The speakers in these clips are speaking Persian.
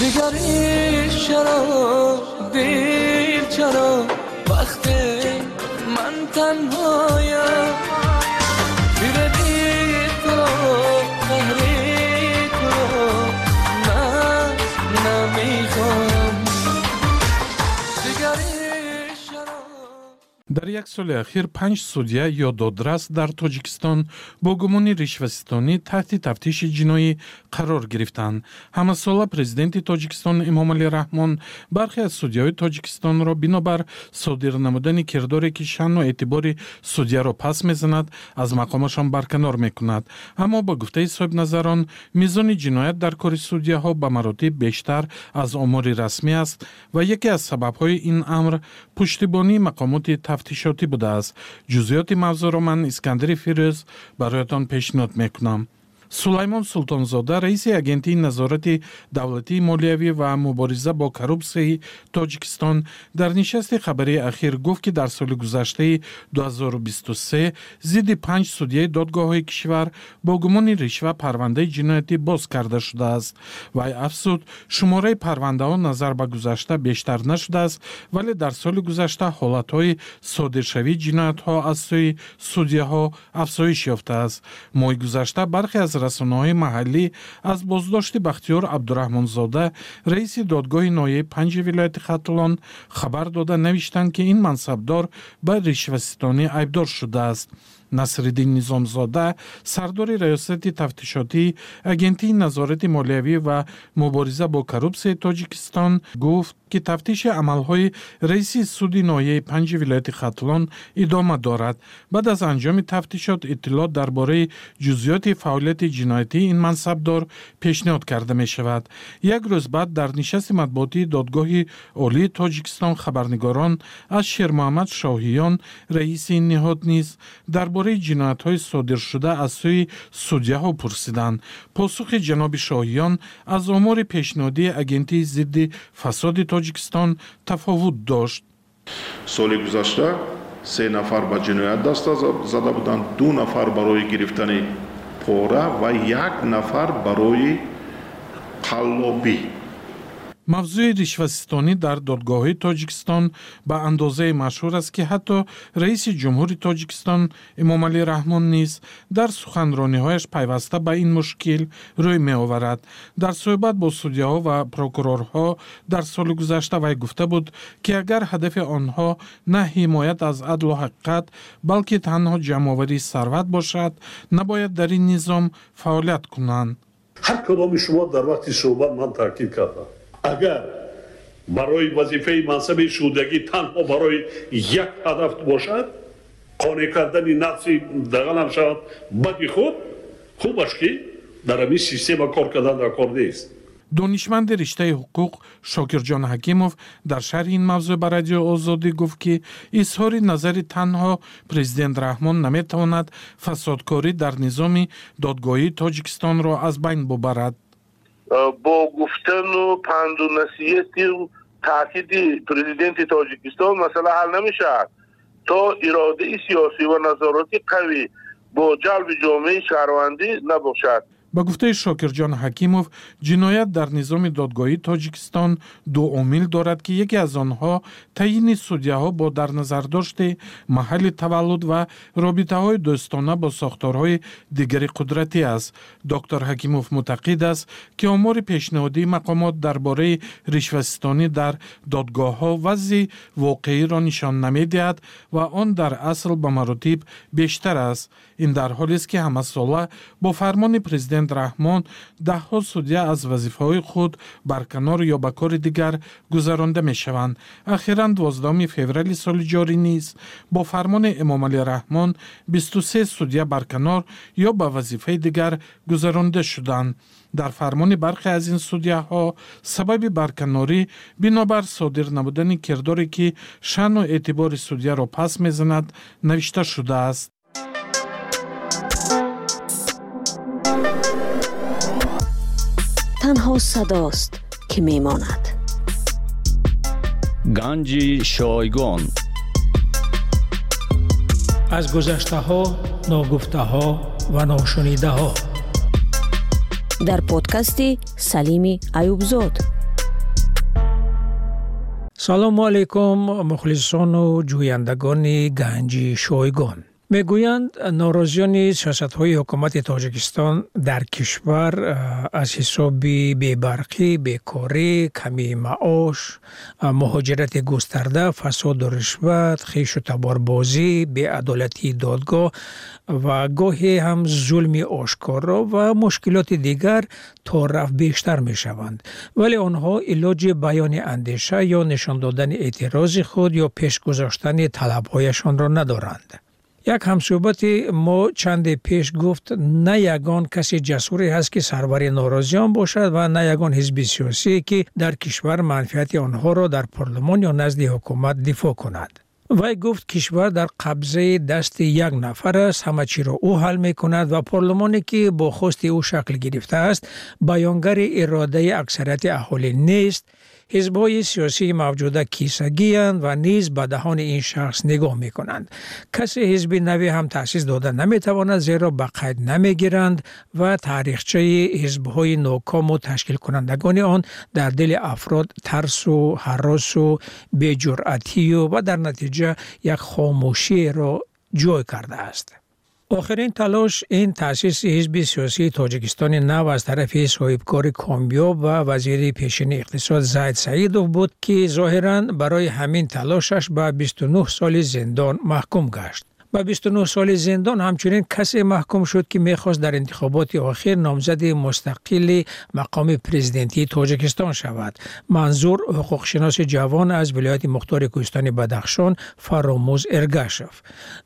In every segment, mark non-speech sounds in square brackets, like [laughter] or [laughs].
دیگری چرا دیر چرا؟ وقتی من تنهایم. Дар як соли ахир панҷ судя ё додрас дар тоҷикистон бо гумони ришваситонӣ таҳти тафтиши ҷиноӣ қарор гирифтанд ҳамасола президенти тоҷикистон эмомалӣ раҳмон бархе аз судяҳои тоҷикистонро бинобар содир намудани кирдоре ки шаъну эътибори судяро пас мезанад аз мақомашон барканор мекунад. Аммо ба гуфтаи соҳибназарон мизони ҷиноят дар кори судяҳо ба маротиб бештар аз омори расмӣ аст ва яке аз сабабҳои ин амр пуштибонии мақомоти тафтишотӣ будааст. Ҷузъиёти мавзӯъро ман искандари фирӯз бароятон пешниҳод мекунам сулаймон султонзода раиси агентии назорати давлатии молиявӣ ва мубориза бо коррупсияи тоҷикистон дар нишасти хабарии ахир гуфт ки дар соли гузаштаи 2023 зидди панҷ судяи додгоҳҳои кишвар бо гумони ришва парвандаи ҷиноятӣ боз карда шудааст. Вай афзуд шумораи парвандаҳо назар ба гузашта бештар нашудааст вале дар соли гузашта ҳолатҳои содиршавии ҷиноятҳо аз сӯи судяҳо афзоиш ёфтааст. Моҳи гузашта бархе аз расонаҳои маҳаллӣ аз боздошти бахтиёр абдураҳмонзода раиси додгоҳи ноҳияи панҷи вилояти хатулон хабар дода навиштанд ки ин мансабдор ба ришваситонӣ айбдор шудааст насриддин низомзода сардори раёсати тафтишотии агентии назорати молиявӣ ва мубориза бо коррупсияи тоҷикистон гуфт ки тафтиши амалҳои раиси суди ноҳияи панҷи вилояти хатулон идома дорад. Баъд аз анҷоми тафтишот иттилоъ дар бораи ҷузъиёти фаъолияти ҷиноятии ин мансабдор пешниҳод карда мешавад. Як рӯз баъд дар нишасти матбуотии додгоҳи олии тоҷикистон хабарнигорон аз шермуҳаммад шоҳиён раиси ин ниҳод низ дар бораи ҷиноятҳои содиршуда аз сӯи судяҳо пурсиданд. Посухи ҷаноби шоҳиён аз омори пешниҳодии агентии зидди фасоди тоҷикистон тафовут дошт. Соли гузашта се нафар ба ҷиноят даста зада буданд ду нафар барои гирифтани пора ва як нафар барои қаллобӣ мавзӯи ришвасистонӣ дар додгоҳҳои тоҷикистон ба андозае машҳур аст ки ҳатто раиси ҷумҳури тоҷикистон эмомалӣ раҳмон низ дар суханрониҳояш пайваста ба ин мушкил рӯй меоварад. Дар суҳбат бо судяҳо ва прокурорҳо дар соли гузашта вай гуфта буд ки агар ҳадафи онҳо на ҳимоят аз адлу ҳақиқат балки танҳо ҷамъоварии сарват бошад набояд дар ин низом фаъолият кунанд. Ҳар кадоми шумо дар вақти суҳбат ман таъкид кардам агар барои вазифаи мансаби шудагӣ танҳо барои як ҳадаф бошад қонеъ кардани нафси даганам шавад бади худ хубаш ки дар ҳамин система кор кардан дар кор нест. Донишманди риштаи ҳуқуқ шокирҷон ҳакимов дар шарҳи ин мавзӯъ ба радиои озодӣ гуфт ки изҳори назари танҳо президент раҳмон наметавонад фасодкорӣ дар низоми додгоҳии тоҷикистонро аз байн бубарад با گفتن و پند و نصیحت و تاکید پرزیدنت تاجیکستان مثلا حل نمیشه. تا اراده سیاسی و نظراتی قوی با جلب جامعه شهروندی نباشد. Ба гуфтаи шокирҷон ҳакимов ҷиноят дар низоми додгоҳии тоҷикистон ду омил дорад ки яке аз онҳо таъйини судяҳо бо дарназардошти маҳалли таваллуд ва робитаҳои дӯстона бо сохторҳои дигари қудратӣ аст. Доктор ҳакимов мутақид аст ки омори пешниҳодии мақомот дар бораи ришвасистонӣ дар додгоҳҳо вазъи воқеиро нишон намедиҳад ва он дар асл ба маротиб бештар аст. Ин дар ҳолест ки ҳамасола бо фармони президент президент раҳмон даҳҳо судя аз вазифаҳои худ барканор ё ба кори дигар гузаронда мешаванд. Ахиран 12 феврали соли ҷорӣ низ бо фармони эмомалӣ раҳмон 23 судя барканор ё ба вазифаи дигар гузаронда шуданд. Дар фармони бархе аз ин судяҳо сабаби барканорӣ бинобар содир намудани кирдоре ки шаъну эътибори судяро пас мезанад навишта шудааст танҳо садост ки мемонад. Ганҷи шойгон. Аз гузаштаҳо ногуфтаҳо ва ношунидаҳо. Дар подкасти салими аюбзод салому алайкум мухлисону ҷӯяндагони ганҷи шойгон мегӯянд норозиёни сиёсатҳои ҳукумати тоҷикистон дар кишвар аз ҳисоби бебарқӣ бекорӣ камии маош муҳоҷирати густарда фасоду ришват хишу таборбозӣ беадолатии додгоҳ ва гоҳе ҳам зулми ошкоро ва мушкилоти дигар то рафт бештар мешаванд. Вале онҳо илоҷи баёни андеша ё нишон додани эътирози худ ё пешгузоштани талабҳояшонро надоранд як ҳамсӯҳбати мо чанде пеш гуфт на ягон касе ҷасуре ҳаст ки сарвари норозиён бошад ва на ягон ҳизби сиёсие ки дар кишвар манфиати онҳоро дар парлумон ё назди ҳукумат дифоъ кунад. Вай гуфт кишвар дар қабзаи дасти як нафар аст ҳама чиро ӯ ҳал мекунад ва парлумоне ки бо хости ӯ шакл гирифтааст баёнгари иродаи аксарияти аҳолӣ нест حزبای سیاسی موجوده کیسگیان و نیز به دهان این شخص نگاه می کنند کسی حزب نوی هم تأسیس داده نمی تواند زیرا به قید نمی گیرند و تاریخچه حزبهای ناکام و تشکیل کنندگان آن در دل افراد ترس و حراس و بی‌جرأتی و, و در نتیجه یک خاموشی را جای کرده است. آخرین تلاش این تأسیس حزب سیاسی تاجیکستان نو از طرف صاحبکار کامیاب و وزیر پیشین اقتصاد زید سعیدوف بود که ظاهرا برای همین تلاشش به 29 سال زندان محکوم گشت. به 29 سال زندان همچنین کسی محکوم شد که می‌خواست در انتخابات آخر نامزد مستقل مقام پریزیدنتی تاجکستان شود. منظور حقوقشناس جوان از ولایت مختار کوهستان بدخشان فراموز ارگاشف.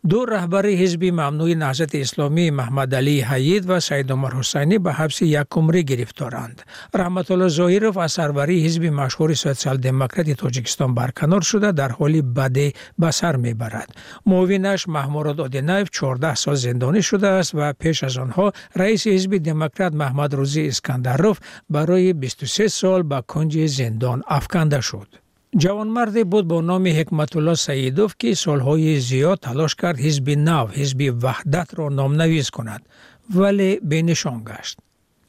دو رهبر حزب ممنوع نهضت اسلامی محمد علی حید و سید عمر حسینی به حبس یک عمره گرفتارند. رحمت الله ظاهیروف از سروری حزب مشهور سوسیال دموکرات تاجکستان برکنار شده در حالی بده به می‌برد. معاونش محمود мурод одинаев 14 сол зиндонӣ шудааст ва пеш аз онҳо раиси ҳизби демократ маҳмадрӯзӣ искандаров барои 23 сол ба кунҷи зиндон афканда шуд. Ҷавонмарде буд бо номи ҳикматулло саидов ки солҳои зиёд талош кард ҳизби нав ҳизби ваҳдатро номнавис кунад вале бенишон гашт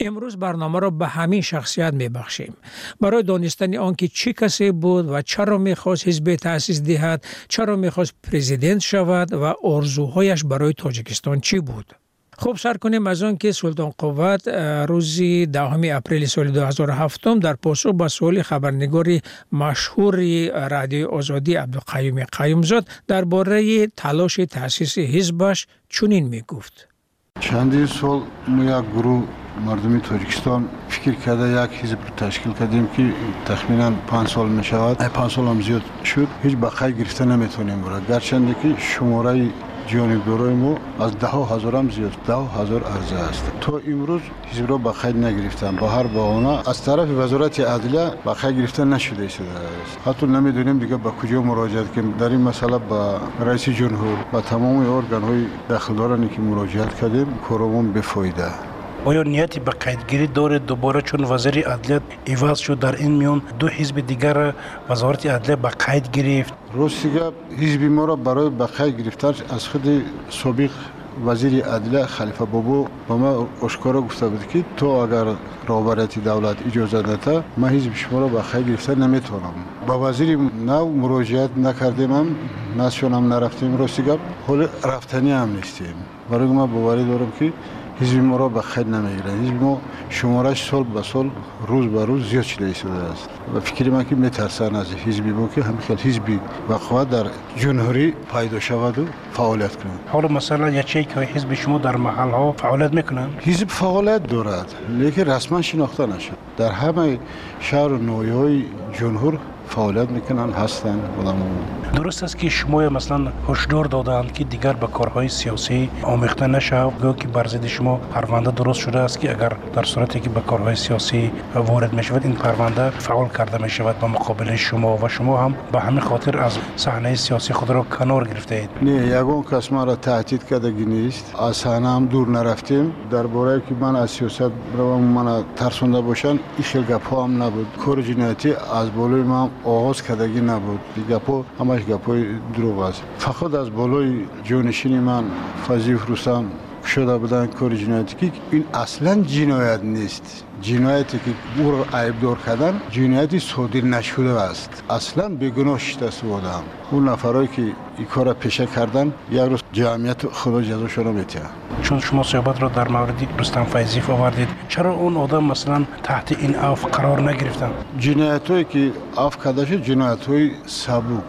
امروز برنامه را به همین شخصیت می بخشیم. برای دانستن آنکه چی کسی بود و چرا می خواست حزب تأسیس دهد، چرا می خواست پریزیدنت شود و ارزوهایش برای تاجیکستان چی بود. خوب سر کنیم از آن که سلطان قوت روزی دهم اپریل سال 2007 در پاسخ به سوال خبرنگاری مشهور رادیو آزادی عبدالقیوم قیومزاد درباره تلاش تأسیس حزبش چنین می گفت. چندین سال میا گروه مردمی تاجیکستان فکر کرده یک حزب رو تشکیل کردیم که تخمینا 5 سال می شود 5 سال هم زیاد شد. هیچ بقای گرفته نمی‌تونیم برای. گرچند که شماره جانبدارای ما از ده هزار هم زیاد ده هزار عرضه است. تا امروز هیچ را به خیر نگرفتن. با هر بهانه از طرف وزارت عدلیه به خیر گرفته نشده است. حتی نمی‌دونیم دیگه به کجا مراجعه کنیم. در این مسئله به رئیس جمهور و تمام ارگان های دخلدارانی که مراجعه کردیم کارمون فایده. آیا نیتی به قیدگیری داره دوباره چون وزیر عدلیت ایواز شد در این میان دو حزب دیگر وزارت عدلیت به قید گرفت؟ راستی حزب ما را برای به قید گرفتن از خود سابق وزیر عدلیه خلیفه بابو به ما اشکارا گفته بود که تو اگر رهبریت دولت اجازه نده ما حزب شما را به خیلی گرفته نمی‌تونم. با وزیر نو مراجعت نکردیم هم نسیون هم نرفتیم. راستی گپ حال رفتنی هم نیستیم. برای ما باوری دارم که حزب ما را به خیر نمی‌گیرند حزب ما شمارش سال به سال روز به روز زیاد شده ایستاده است. و فکر من که میترسند از حزب ما که همخیل حزب خواهد در جمهوری پیدا شود و فعالیت کنند حالا مثلا یکی که حزب شما در محل ها فعالیت می‌کنند حزب فعالیت دارد لیکن رسما شناخته نشد. در همه شهر و نویای جمهور می‌کنن هستن آدم درست است که شما مثلا هشدار دادند که دیگر به کارهای سیاسی آمیخته نشه. گو که بر ضد شما پرونده درست شده است که اگر در صورتی که به کارهای سیاسی وارد می شود این پرونده فعال کرده می شود به مقابل شما و شما هم به همین خاطر از صحنه سیاسی خود را کنار گرفته اید نه یگون کس ما را تهدید کردگی نیست. از صحنه هم دور نرفتیم. درباره که من از سیاست رو من ترسونده باشن این خیلی گپ هم نبود. کار جنایتی از بالای ما آغاز کردگی نبود. گپ همش گپای دروغ است. فقط از بالای جانشین من فضیف رستم شده بودن کار جنایتی که این اصلا جنایت نیست. جنایتی که او را عیبدار کردن جنایتی صادر نشده است. اصلا بیگناه شده بودم اون نفرایی که این کار پیشه کردن یک روز جمعیت خدا جزاشون رو میتیه چون شما صحبت را در مورد رستم فیضیف آوردید چرا اون آدم مثلا تحت این عفو قرار نگرفتن؟ جنایت هایی که عفو کرده شد جنایت های سبوک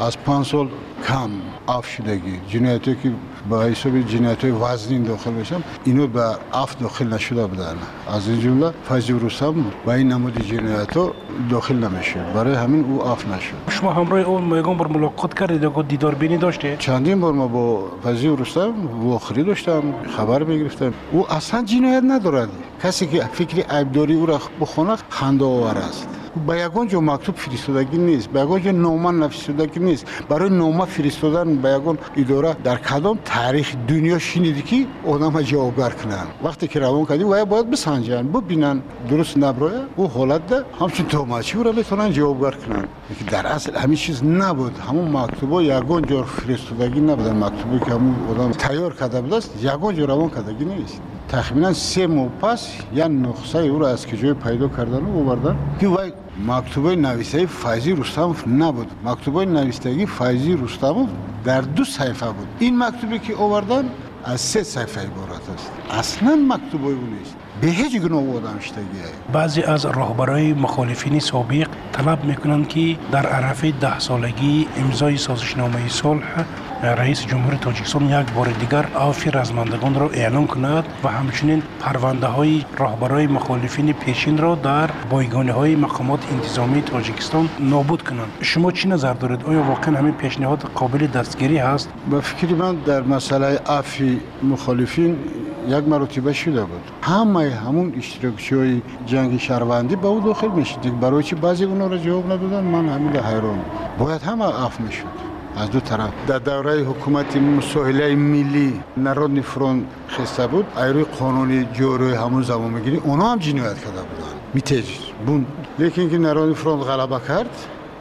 از پنج سال کم عفو شدگی جنایت هایی که با حساب جنایت وزنین داخل بشن اینو به عفو داخل نشده بودن. از این جمله فیضی رستم با این نمود جنایت داخل نمیشه. برای همین او اف نشد. شما همراه اون میگم بر ملاقات کردید و دیدار بینی داشته چندین بار ما با فضی رستم واخری داشتم خبر می‌گرفتم. او اصلا جنایت ندارد. کسی که فکر عیبداری او را بخونه خنده آور است. یگان جا مکتوب فرستادگی نیست یگان جا نامه نفرستادگی نیست برای نامه فرستادن با یگان اداره در کدام تاریخ دنیا شنیدی که آدم جوابگر کنن وقتی که روان کردی و باید بسنجن ببینن درست نبرای او حالت ده همچون توماچی او را بتونن جوابگر کنن در اصل همین چیز نبود همون مکتوبا یگان جا فرستادگی نبودن مکتوبی که همون آدم تیار کرده بود است جا روان کردگی نیست تخمینا سه ماه پس یا نقصه او را از کجای پیدا کردن و آوردن؟ که وای مکتوبه نویسه فایزی رستموف نبود. مکتوبه نویسندگی فایزی رستموف در دو صفحه بود. این مکتوبی که آوردن از سه صفحه عبارت است. اصلا مکتوبه او نیست. به هیچ گناه آدم بعضی از راهبرای مخالفین سابق طلب می‌کنند که در عرف ده سالگی امضای سازشنامه صلح رئیس جمهور تاجیکستان یک بار دیگر عفو رزمندگان را اعلام کند و همچنین پرونده های راهبرای مخالفین پیشین را در بایگانه های مقامات انتظامی تاجیکستان نابود کنند. شما چی نظر دارید؟ آیا واقعا همین پیشنهاد قابل دستگیری هست؟ به فکر من در مسئله عفو مخالفین یک مرتبه شده بود. همه همون اشتراکچی های جنگ شهروندی به او داخل می‌شد. برای چی بعضی اونا را جواب ندادن؟ من همین حیران باید همه عفو می‌شد. از دو طرف. در دوره حکومت مساهله ملی نرودنی فرون خسته بود. ایروی قانونی جوروی همون زمان می‌گیری اونا هم جنایت کرده بودن؟ میتیج بون لیکن که نرودنی فرون غلبه کرد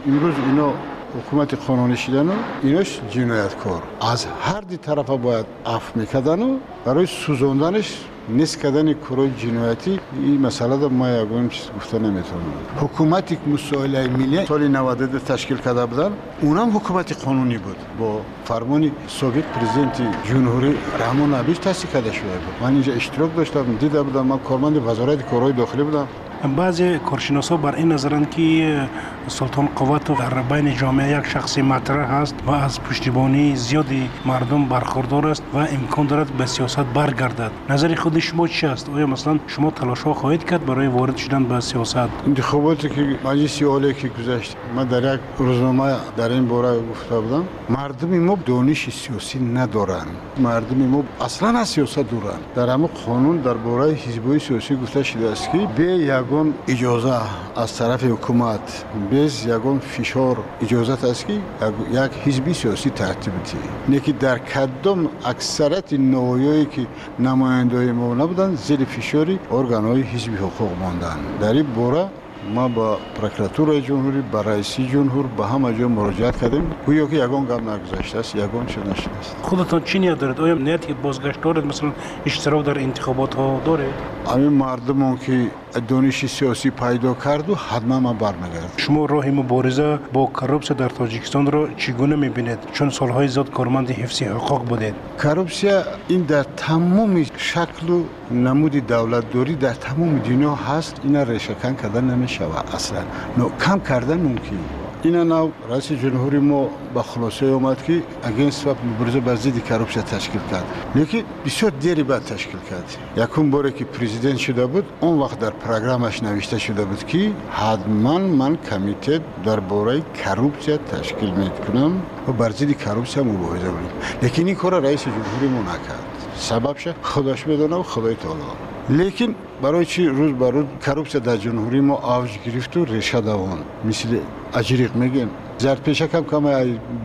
امروز اینا حکومت قانونی شدن و ایناش جنایتکار. از هر دی طرف باید عفو می‌کردن و برای سوزوندنش نیست کردن کارهای جنایتی این مسئله در ما یگان چیز گفته نمی‌تونم. حکومتی که مسائل ملی سال 92 تشکیل کرده بودن اونم حکومت قانونی بود. با فرمان سابق پرزیدنت جمهوری رحمان عبیش تاسیس کرده شده بود. من اینجا اشتراک داشتم دیده بودم من کارمند وزارت کارهای داخلی بودم. بعضی کارشناسا بر این نظرند که سلطان قوت در بین جامعه یک شخصی مطرح است و از پشتیبانی زیادی مردم برخوردار است و امکان دارد به سیاست برگردد. نظر خود شما چی است؟ آیا مثلا شما تلاش ها خواهید کرد برای وارد شدن به سیاست؟ انتخاباتی که مجلس عالی که گذشت من در یک روزنامه در این باره گفته بودم مردم ما دانش سیاسی ندارند مردم ما اصلا از سیاست دورند در همه قانون در باره حزبای سیاسی گفته شده است که به یکون اجازه از طرف حکومت بز یکون فشار اجازه است که یک حزبی سیاسی ترتیب تی نکی در کدام اکثرت نوایی که نماینده ما نبودن زیر فشاری ارگان حزبی حزب حقوق ماندن. در این بوره ما با پرکراتور جمهوری با رئیسی جمهور به همه جا مراجعه کردیم. گویا که یگان گام نگذشته است یگان چه نشده است. خودتان چی نیت دارید؟ آیا نیت که بازگشت دارید؟ مثلا اشتراک در انتخابات ها دارید؟ اشتراک در انتخابات ها دارید همین مردمان که دانش سیاسی پیدا کرد و حتما ما برمیگرد شما راه مبارزه با کروپسیا در تاجیکستان را چگونه می‌بینید؟ چون سالهای زیاد کارمند حفظ حقوق بودید. کروپسیا این در تمام شکل و نمود دولت داری در تمام دنیا هست. اینا اصلا نو رئیس جمهوری ما با خلاصه اومد که اگینست و مبارزه بر ضد کروپسیا تشکیل کرد. لیکن بسیار دیری بعد تشکیل کرد. یکم باره که پرزیدنت شده بود اون وقت در پروگرامش نوشته شده بود که حتما من کمیته در باره کروپسیا تشکیل می‌کنم و بر ضد کروپسیا مبارزه کنم. لیکن این کار رئیس جمهوری ما نکرد. سببش خودش بدونه و خدای تعالی. لیکن برای چی روز بر روز کروپسیا در جمهوری ما آوج گرفت و ریشه دوان مثل اجریق میگیم زرد پیشک هم کم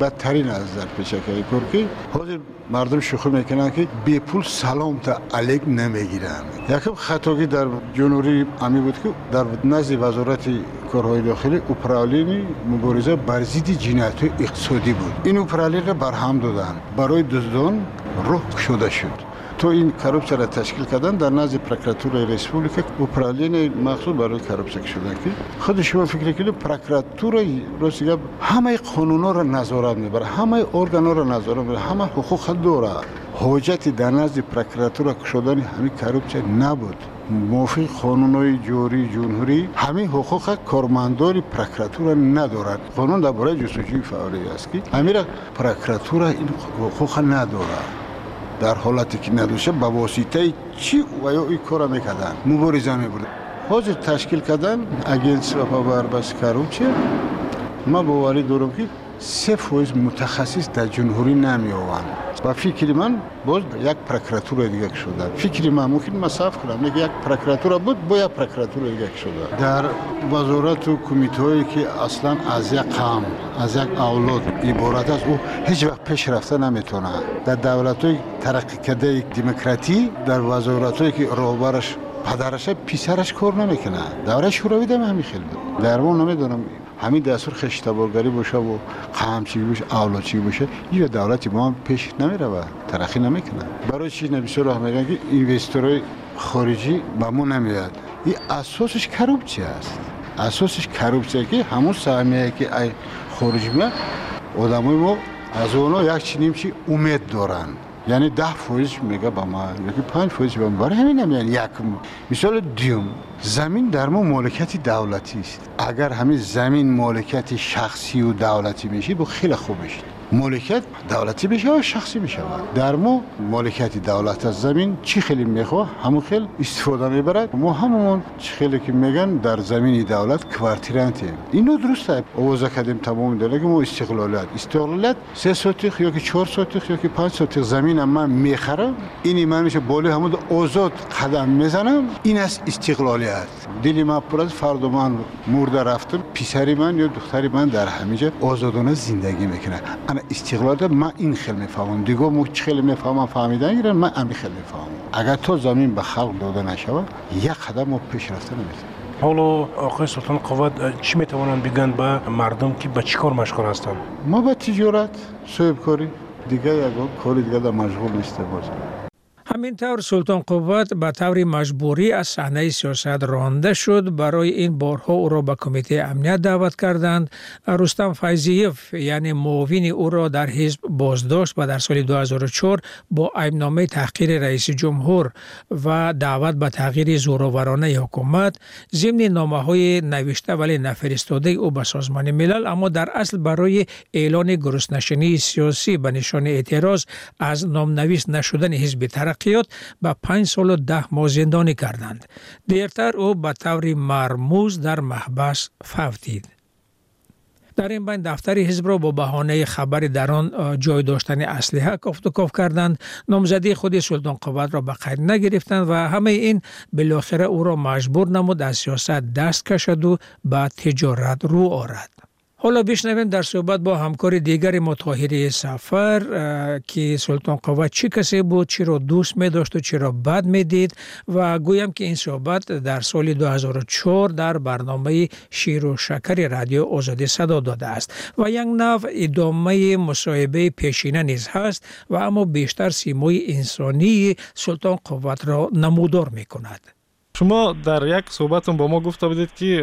بدترین از زرد پیشک های که حاضر مردم شوخی می‌کنن که بی پول سلام تا علیک نمی‌گیرن. یکم خطاگی در جنوری امی بود که در نزد وزارت کارهای داخلی اپرالین مبارزه بر ضد جنایت اقتصادی بود. این اپرالین را برهم دادن. برای دزدان روح شده شد. تو این کروپسیا را تشکیل کردن در نزد پروکراتور ریسپوبلیکا اپرالین مخصوص برای کروپسیا شدن که خود شما فکر کنید پروکراتور روسیه همه قانونا را نظارت می‌بره همه ارگانا را نظارت می‌بره همه حقوق داره حجت در نزد پروکراتور شدن همین کروپسیا نبود. موافق قانونهای جوری جمهوری همین حقوق کارمندان پروکراتور ندارد قانون درباره جستجوی فعالی است که همین پروکراتور این حقوق ندارد در حالتی که ندوشه به واسطه چی و یا این کار می‌کردن. مبارزه می‌برد. حاضر تشکیل کردن اگنس و بس کروچه ما باوری دارم که سه فویز متخصص در جمهوری نمی آوند و فکر من باز یک پروکراتور دیگه شده. فکر من ممکن مصاف کنم. یک پروکراتور بود با یک پروکراتور دیگه شده. در وزارت و کمیته که اصلا از یک قام از یک اولاد عبارت است او هیچ وقت پیش رفته نمی‌تونه. در دولت های ترقی کرده دموکراتی در وزارت هایی که راهبرش پدرش پیسرش کار نمی‌کنه. دوره شوروی دم همین خیلی. بود در نمی‌دونم. همین دستور خشتبارگری باشه و قمچی باشه اولادچی باشه این دولتی ما پیش نمیره و ترقی نمی‌کنه. برای چی نبیسه راه میگن که اینوستورهای خارجی به ما نمیاد. این اساسش کروپچی است. اساسش کروپچی که همون سهمیه که ای خارجی میاد آدمای ما از اونا یک چی امید دارن. یعنی ده فویز میگه با ما یکی پنج فویز با ما. برای همین یعنی یک مثال دیوم زمین در ما مالکیت دولتی است. اگر همین زمین مالکیت شخصی و دولتی میشه با خیلی خوب میشه. مالکیت دولتی بشه و شخصی بشه در ما مالکیت دولت از زمین چی خیلی می‌خواه؟ همون خیلی استفاده می‌برد ما همون چی خیلی که میگن در زمین دولت کوارتیرانتی. اینو درسته. اوضاع کردیم تمام داره که ما استقلالت استقلالت سه سوتیخ یا که چهار سوتیخ یا که پنج سوتیخ زمین من می‌خرم. اینی من میشه بالی همون آزاد قدم می‌زنم. این است استقلالیت. دلی من پر از فرد من مرده رفتم. پیسری من یا دختری من در همینجا آزادانه زندگی می‌کنه. انا استقلال من این خیلی می‌فهمم دیگه مو خیلی می‌فهمم فهمیدن گیرن من امی خیلی می‌فهمم اگر تو زمین به خلق داده نشود یک قدم ما پیش رفته نمی‌تونیم حالا آقای سلطان قوت چی می‌توانند بگن به مردم که به چی کار مشغول هستند ما به تجارت صاحب کاری دیگه یک کاری دیگه در مشغول نیسته باز. همینطور سلطان قوت به طور مجبوری از صحنه سیاست رانده شد. برای این بارها او را به کمیته امنیت دعوت کردند رستم فیضیف یعنی معاون او را در حزب بازداشت و در سال 2004 با ایبنامه تحقیر رئیس جمهور و دعوت به تغییر زورآورانه حکومت. ضمن نامه های نوشته ولی نفرستاده او به سازمان ملل اما در اصل برای اعلان گرسنشینی سیاسی به نشان اعتراض از نامنویس نشدن حزب تحقیقات به پنج سال و ده ماه زندانی کردند. دیرتر او به طور مرموز در محبس فوتید. در این بین دفتر حزب را با بهانه خبر در آن جای داشتن اسلحه کفت و کف کردند نامزدی خود سلطان قوت را به قید نگرفتند و همه این بالاخره او را مجبور نمود حالا بشنویم در صحبت با همکار دیگر متاهری سفر که سلطان قوت چی کسی بود چی را دوست می داشت و چی را بد می دید و گویم که این صحبت در سال 2004 در برنامه شیر و شکر رادیو آزادی صدا داده است. و یک نو ادامه مصاحبه پیشینه نیز هست و اما بیشتر سیمای انسانی سلطان قوت را نمودار می کند شما در یک صحبتون با ما گفته بودید که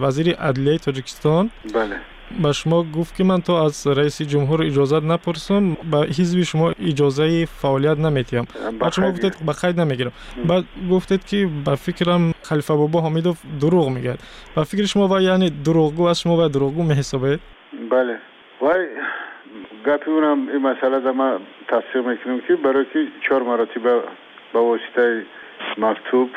وزیر عدلیه تاجیکستان بله. Ба шумо гуфт ки ман то аз раиси ҷумҳур иҷозат напурсам ба ҳизби шумо иҷозаи фаъолият наметиҳам. Баъд шумо гуфтед ба қайд намегирам баъд гуфтед ки ба фикрам халифа бобо ҳомидов дурӯғ мегӯяд ба фикри шумо вай яъне дурӯғгӯ аст шумо вай дурӯғгӯ меҳисобед бале. Вай гапи унам ин масъалада ма тасдиқ мекунам ки барое ки чор маротиба ба воситаи мактуб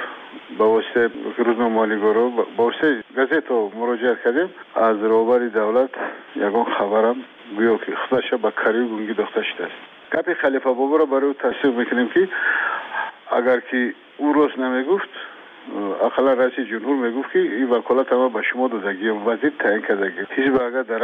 ба воситаи рӯзноманигоро ба воситаи газето муроҷиат кардем аз роҳбари давлат ягон хабарам гӯё ки худаша ба карию гунгӣ дохта шудааст гапи халифа боборо барои ӯ тасдиқ мекунем ки агар ки ӯ рост намегуфт ақаллан раиси ҷумҳур мегуфт ки ин ваколатама ба шумо додагиам вазир таъин кардагӣ ҳизб агар дар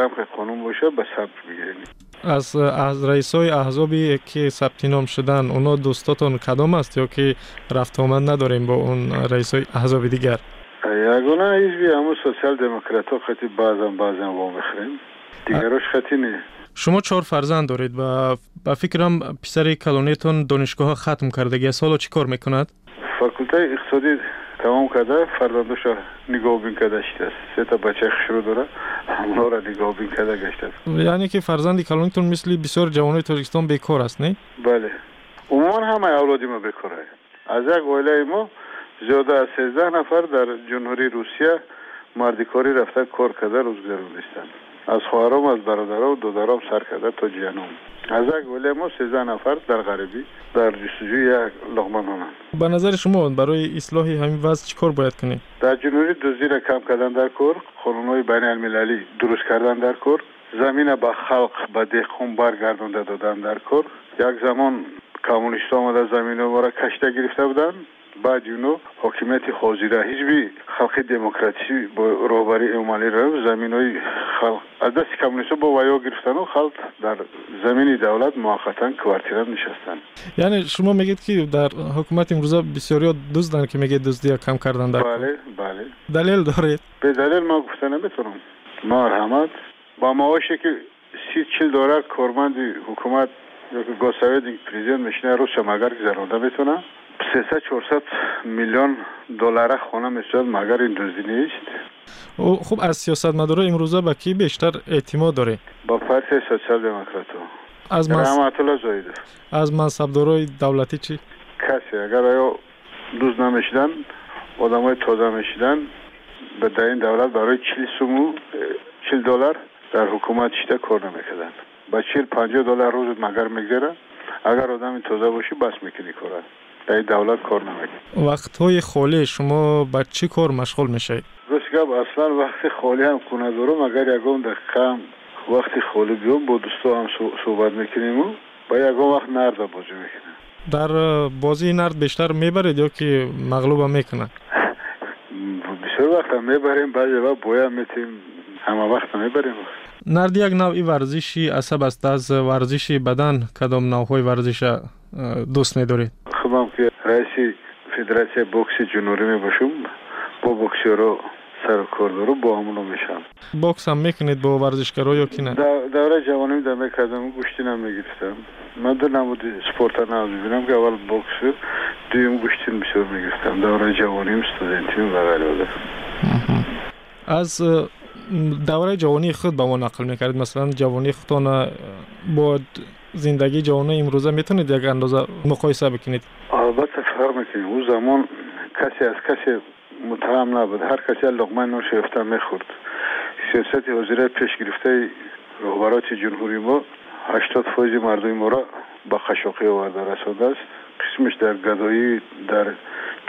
از از رئیس های احزابی که ثبت نام شدن اونا دوستاتون کدام است یا که رفت آمد نداریم با اون رئیس های احزاب دیگر؟ یگانه حزب هم سوسیال دموکرات ها خطی بازم وام وا بخریم. دیگرش خطی نه شما چهار فرزند دارید و به فکرم پسر کلونیتون دانشگاه ختم کرده. گیسالو چیکار چی کار факултаи иқтисодӣ тамом карда фарзандоша нигоҳбин карда шидааст сета бачаи хушрӯ дора ҳамонро нигоҳбин карда гаштааст яъне ки фарзанди калонитон мисли бисёри ҷавонои тоҷикистон бекор аст не бале умуман ҳамаи авлоди мо бекор ай аз як оилаи мо зиёда аз сездаҳ нафар дар ҷумҳурии русия марди корӣ рафта кор карда از خوارم از برادرام و دودرام سر کرده تا جنوم از یک ولی ما 13 نفر در غربی در جستجوی یک لغمان همان به نظر شما برای اصلاح همین وضع چیکار باید کنی؟ در جنوری دزدی را کم کردن در کور خانونوی بین المللی درست کردن در کور زمین به خلق به دهقون برگردنده دادن در کور. یک زمان کمونیست آمده زمین را کشته گرفته بودن. بعد یونو حکومتی حاضره هیچ بی خلقی دموکراتی با روبری اعمالی رو زمین های خلق از دست کمونیست با ویا گرفتن و خلق در زمین دولت موقتا کوارتیرا نشستن. یعنی شما میگید که در حکومت امروزه بسیاری دزدن که میگید دزدی کم کردن در بله بله. دلیل دارید؟ به دلیل ما گفته نمی‌تونم. مرحمت. با معاشی که سی چل داره کارمند حکومت یا که گساوید پریزیدنت میشنه روز شماگر که زرانده می‌تونه سه 400 میلیون دلار خانه می‌شد مگر این دزدی نیست؟ او خب از سیاست مداره امروزه به کی بیشتر اعتماد داره؟ با پارتی سوشال دموکراتو. از مس... از منصبدارای دولتی چی؟ کسی اگر آیا دوز نمی‌شدن آدم های تازه می‌شدن به در این دولت برای چل سومو چیل دلار در حکومت شده کار نمی‌کردن. با چیل پنجه دلار روز مگر میگذره؟ اگر آدم تازه باشی بس می‌کنی کاره ای دولت کار نمی‌کنم وقت های خالی شما به چی کار مشغول میشید روش گپ اصلا وقت خالی هم کنه دارم اگر یکم دقیقه هم وقتی خالی بیام با دوستا هم صحبت می‌کنیم و با یکم وقت نرد بازی می‌کنم. در بازی نرد بیشتر می‌برید یا که مغلوب هم می‌کنه [laughs] بیشتر وقت هم می‌بریم بعضی وقت باید میتیم همه وقت هم می‌بریم. نرد یک نوعی ورزشی عصب است از ورزشی بدن کدام نوعهای ورزش دوست نداری؟ خودم که رئیس فدراسیه بوکس جنوری می باشم با بوکسیرو سر کار دارو با همونو میشم. باکس هم می‌کنید با ورزشگرا یا که نه؟ دوره جوانی که می‌کردم گوشتین می‌گرفتم من در نمود سپورت نمود بینم که اول بوکس دویم گوشتین بسیار می‌گرفتم. دوره جوانیم ستودنتیم و غیره از دوره جوانی خود به ما نقل می‌کرد مثلا جوانی خودتان باید زندگی جوانه امروزه می‌تونید یک اندازه مقایسه بکنید؟ البته فرق می‌کنه. اون زمان کسی از کسی متهم نبود. هر کسی لقمه نوش می‌خورد. سیاست وزیره پیش گرفته رهبرات جمهوری ما 80 فایز مردم ما را به قشاقی آورده. رسانده است. قسمش در گدایی در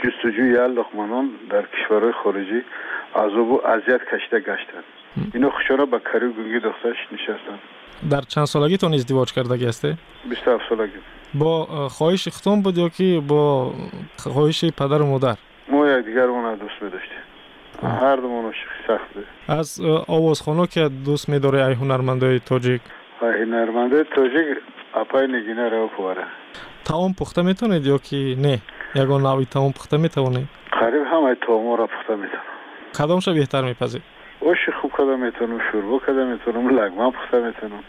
جستجوی لقمانان در کشورهای خارجی عذاب و اذیت کشیده گشتند. اینو خوشا با کاری گونگی دخترش نشستم در چند سالگی سالگیتون ازدواج کرده گسته؟ 27 سالگی با خواهش ختم بود یا که با خواهش پدر و مادر؟ ما یک دیگر اون دوست میداشتیم هر دومون سخته از آوازخانه که دوست میداره ای هنرمندای تاجیک؟ هنرمنده تاجیک اپای نگینه رو پواره تاون پخته می‌تونید یا که نه؟ یگان نوی تاون پخته می‌تونید؟ قریب همه تاون را پخته می‌تونم کدام شو بهتر میپذید؟ اوش کدامتونم شوربا کدامتونم لگمه پختمتونم.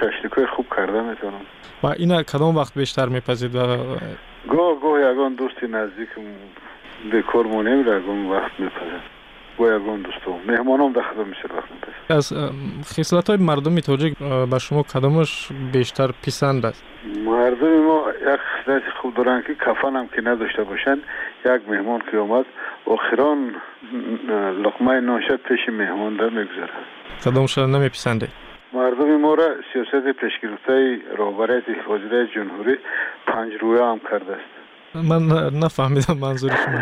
ششتیکوی خوب کرده می‌تونم و این کدام وقت بیشتر میپذید و گو گاه یگان دوستی نزدیک بکار مونه میره وقت میپذید دوستو مهمانم در خدمت میشه وقت از خصلت های مردم تاجیک به شما کدامش بیشتر پسند است مردم ما یک خصلت خوب دارن که کفن هم که نداشته باشن یک مهمان که آمد آخران لقمه ناشد پیش مهمان در می‌گذاره کدامش نمیپسنده مردم ما را سیاست پیشگرفته رهبریت وزیر جمهوری پنج رویه هم کرده است من نفهمیدم منظور شما.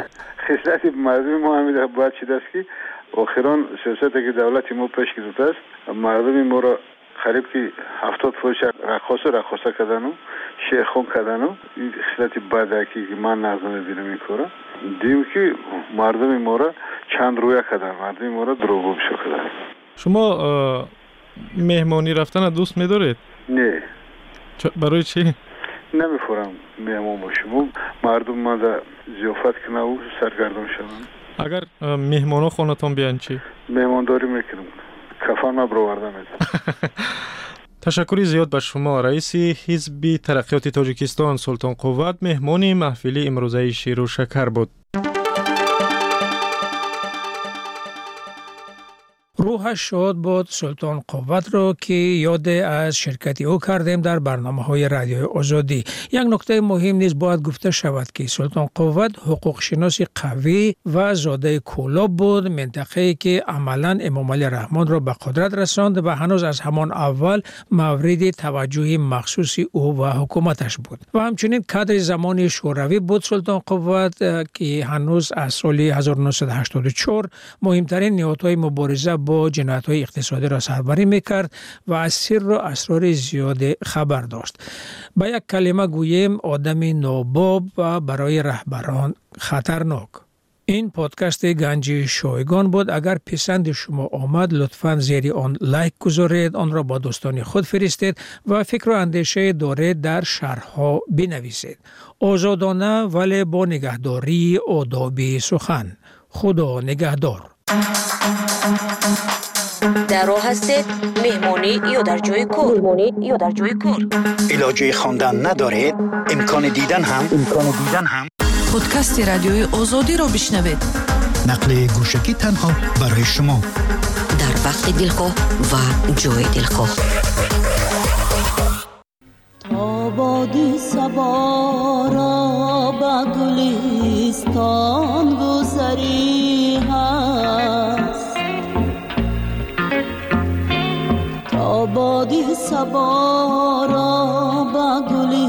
خصلت مردم ما همیده باید چیده است که آخران سیاست که دولت ما پیش گرفته است مردم ما را قریب که هفتاد فوش رقاصه رقاصه کردن و شیخون کردن و این خصلت بده که من نظر می‌بینم این کارا دیم که مردم ما را چند رویه کردن. مردم ما را دروغو بشو کردن. شما مهمانی رفتن دوست میدارید؟ نه. برای چی؟ نمیفورم مهمان باشم. مردم ما در زیافت کنه و سرگردان شدن اگر مهمان ها خانتان بیان چی؟ مهمانداری می‌کنم. کفن ما میدم. [laughs] تشکری زیاد به شما رئیس حزب ترقیات تاجیکستان سلطان قوت مهمان محفلی امروزه شیر و شکر بود. روحش شاد بود سلطان قوت را که یاد از شرکتی او کردیم در برنامه های رادیو آزادی. یک نکته مهم نیز باید گفته شود که سلطان قوت حقوق شناس قوی و زاده کولاب بود منطقه که عملا امام علی رحمان را به قدرت رساند و هنوز از همان اول مورد توجه مخصوص او و حکومتش بود. و همچنین کادر زمان شوروی بود سلطان قوت که هنوز از سال 1984 مهمترین نهادهای مبارزه جنایت های اقتصادی را سربری می‌کرد و از سر و اسرار زیاد خبر داشت. با یک کلمه گویم آدم ناباب و برای رهبران خطرناک. این پادکست گنج شایگان بود. اگر پسند شما آمد لطفا زیر آن لایک گذارید آن را با دوستان خود فرستید و فکر و اندیشه دارید در شرحها بنویسید. آزادانه ولی با نگهداری آدابی سخن. خدا نگهدار. در راه هستید مهمانی یا در جای کور مهمانی یا در جای کور علاجه خواندن ندارید امکان دیدن هم. امکان دیدن هم. پادکست رادیوی آزادی را بشنوید. نقل گوشکی تنها برای شما. در وقت دلخواه و جای دلخواه. تا بادی سبا را به گلستان گذری هست تا بادی سبا را به گلستان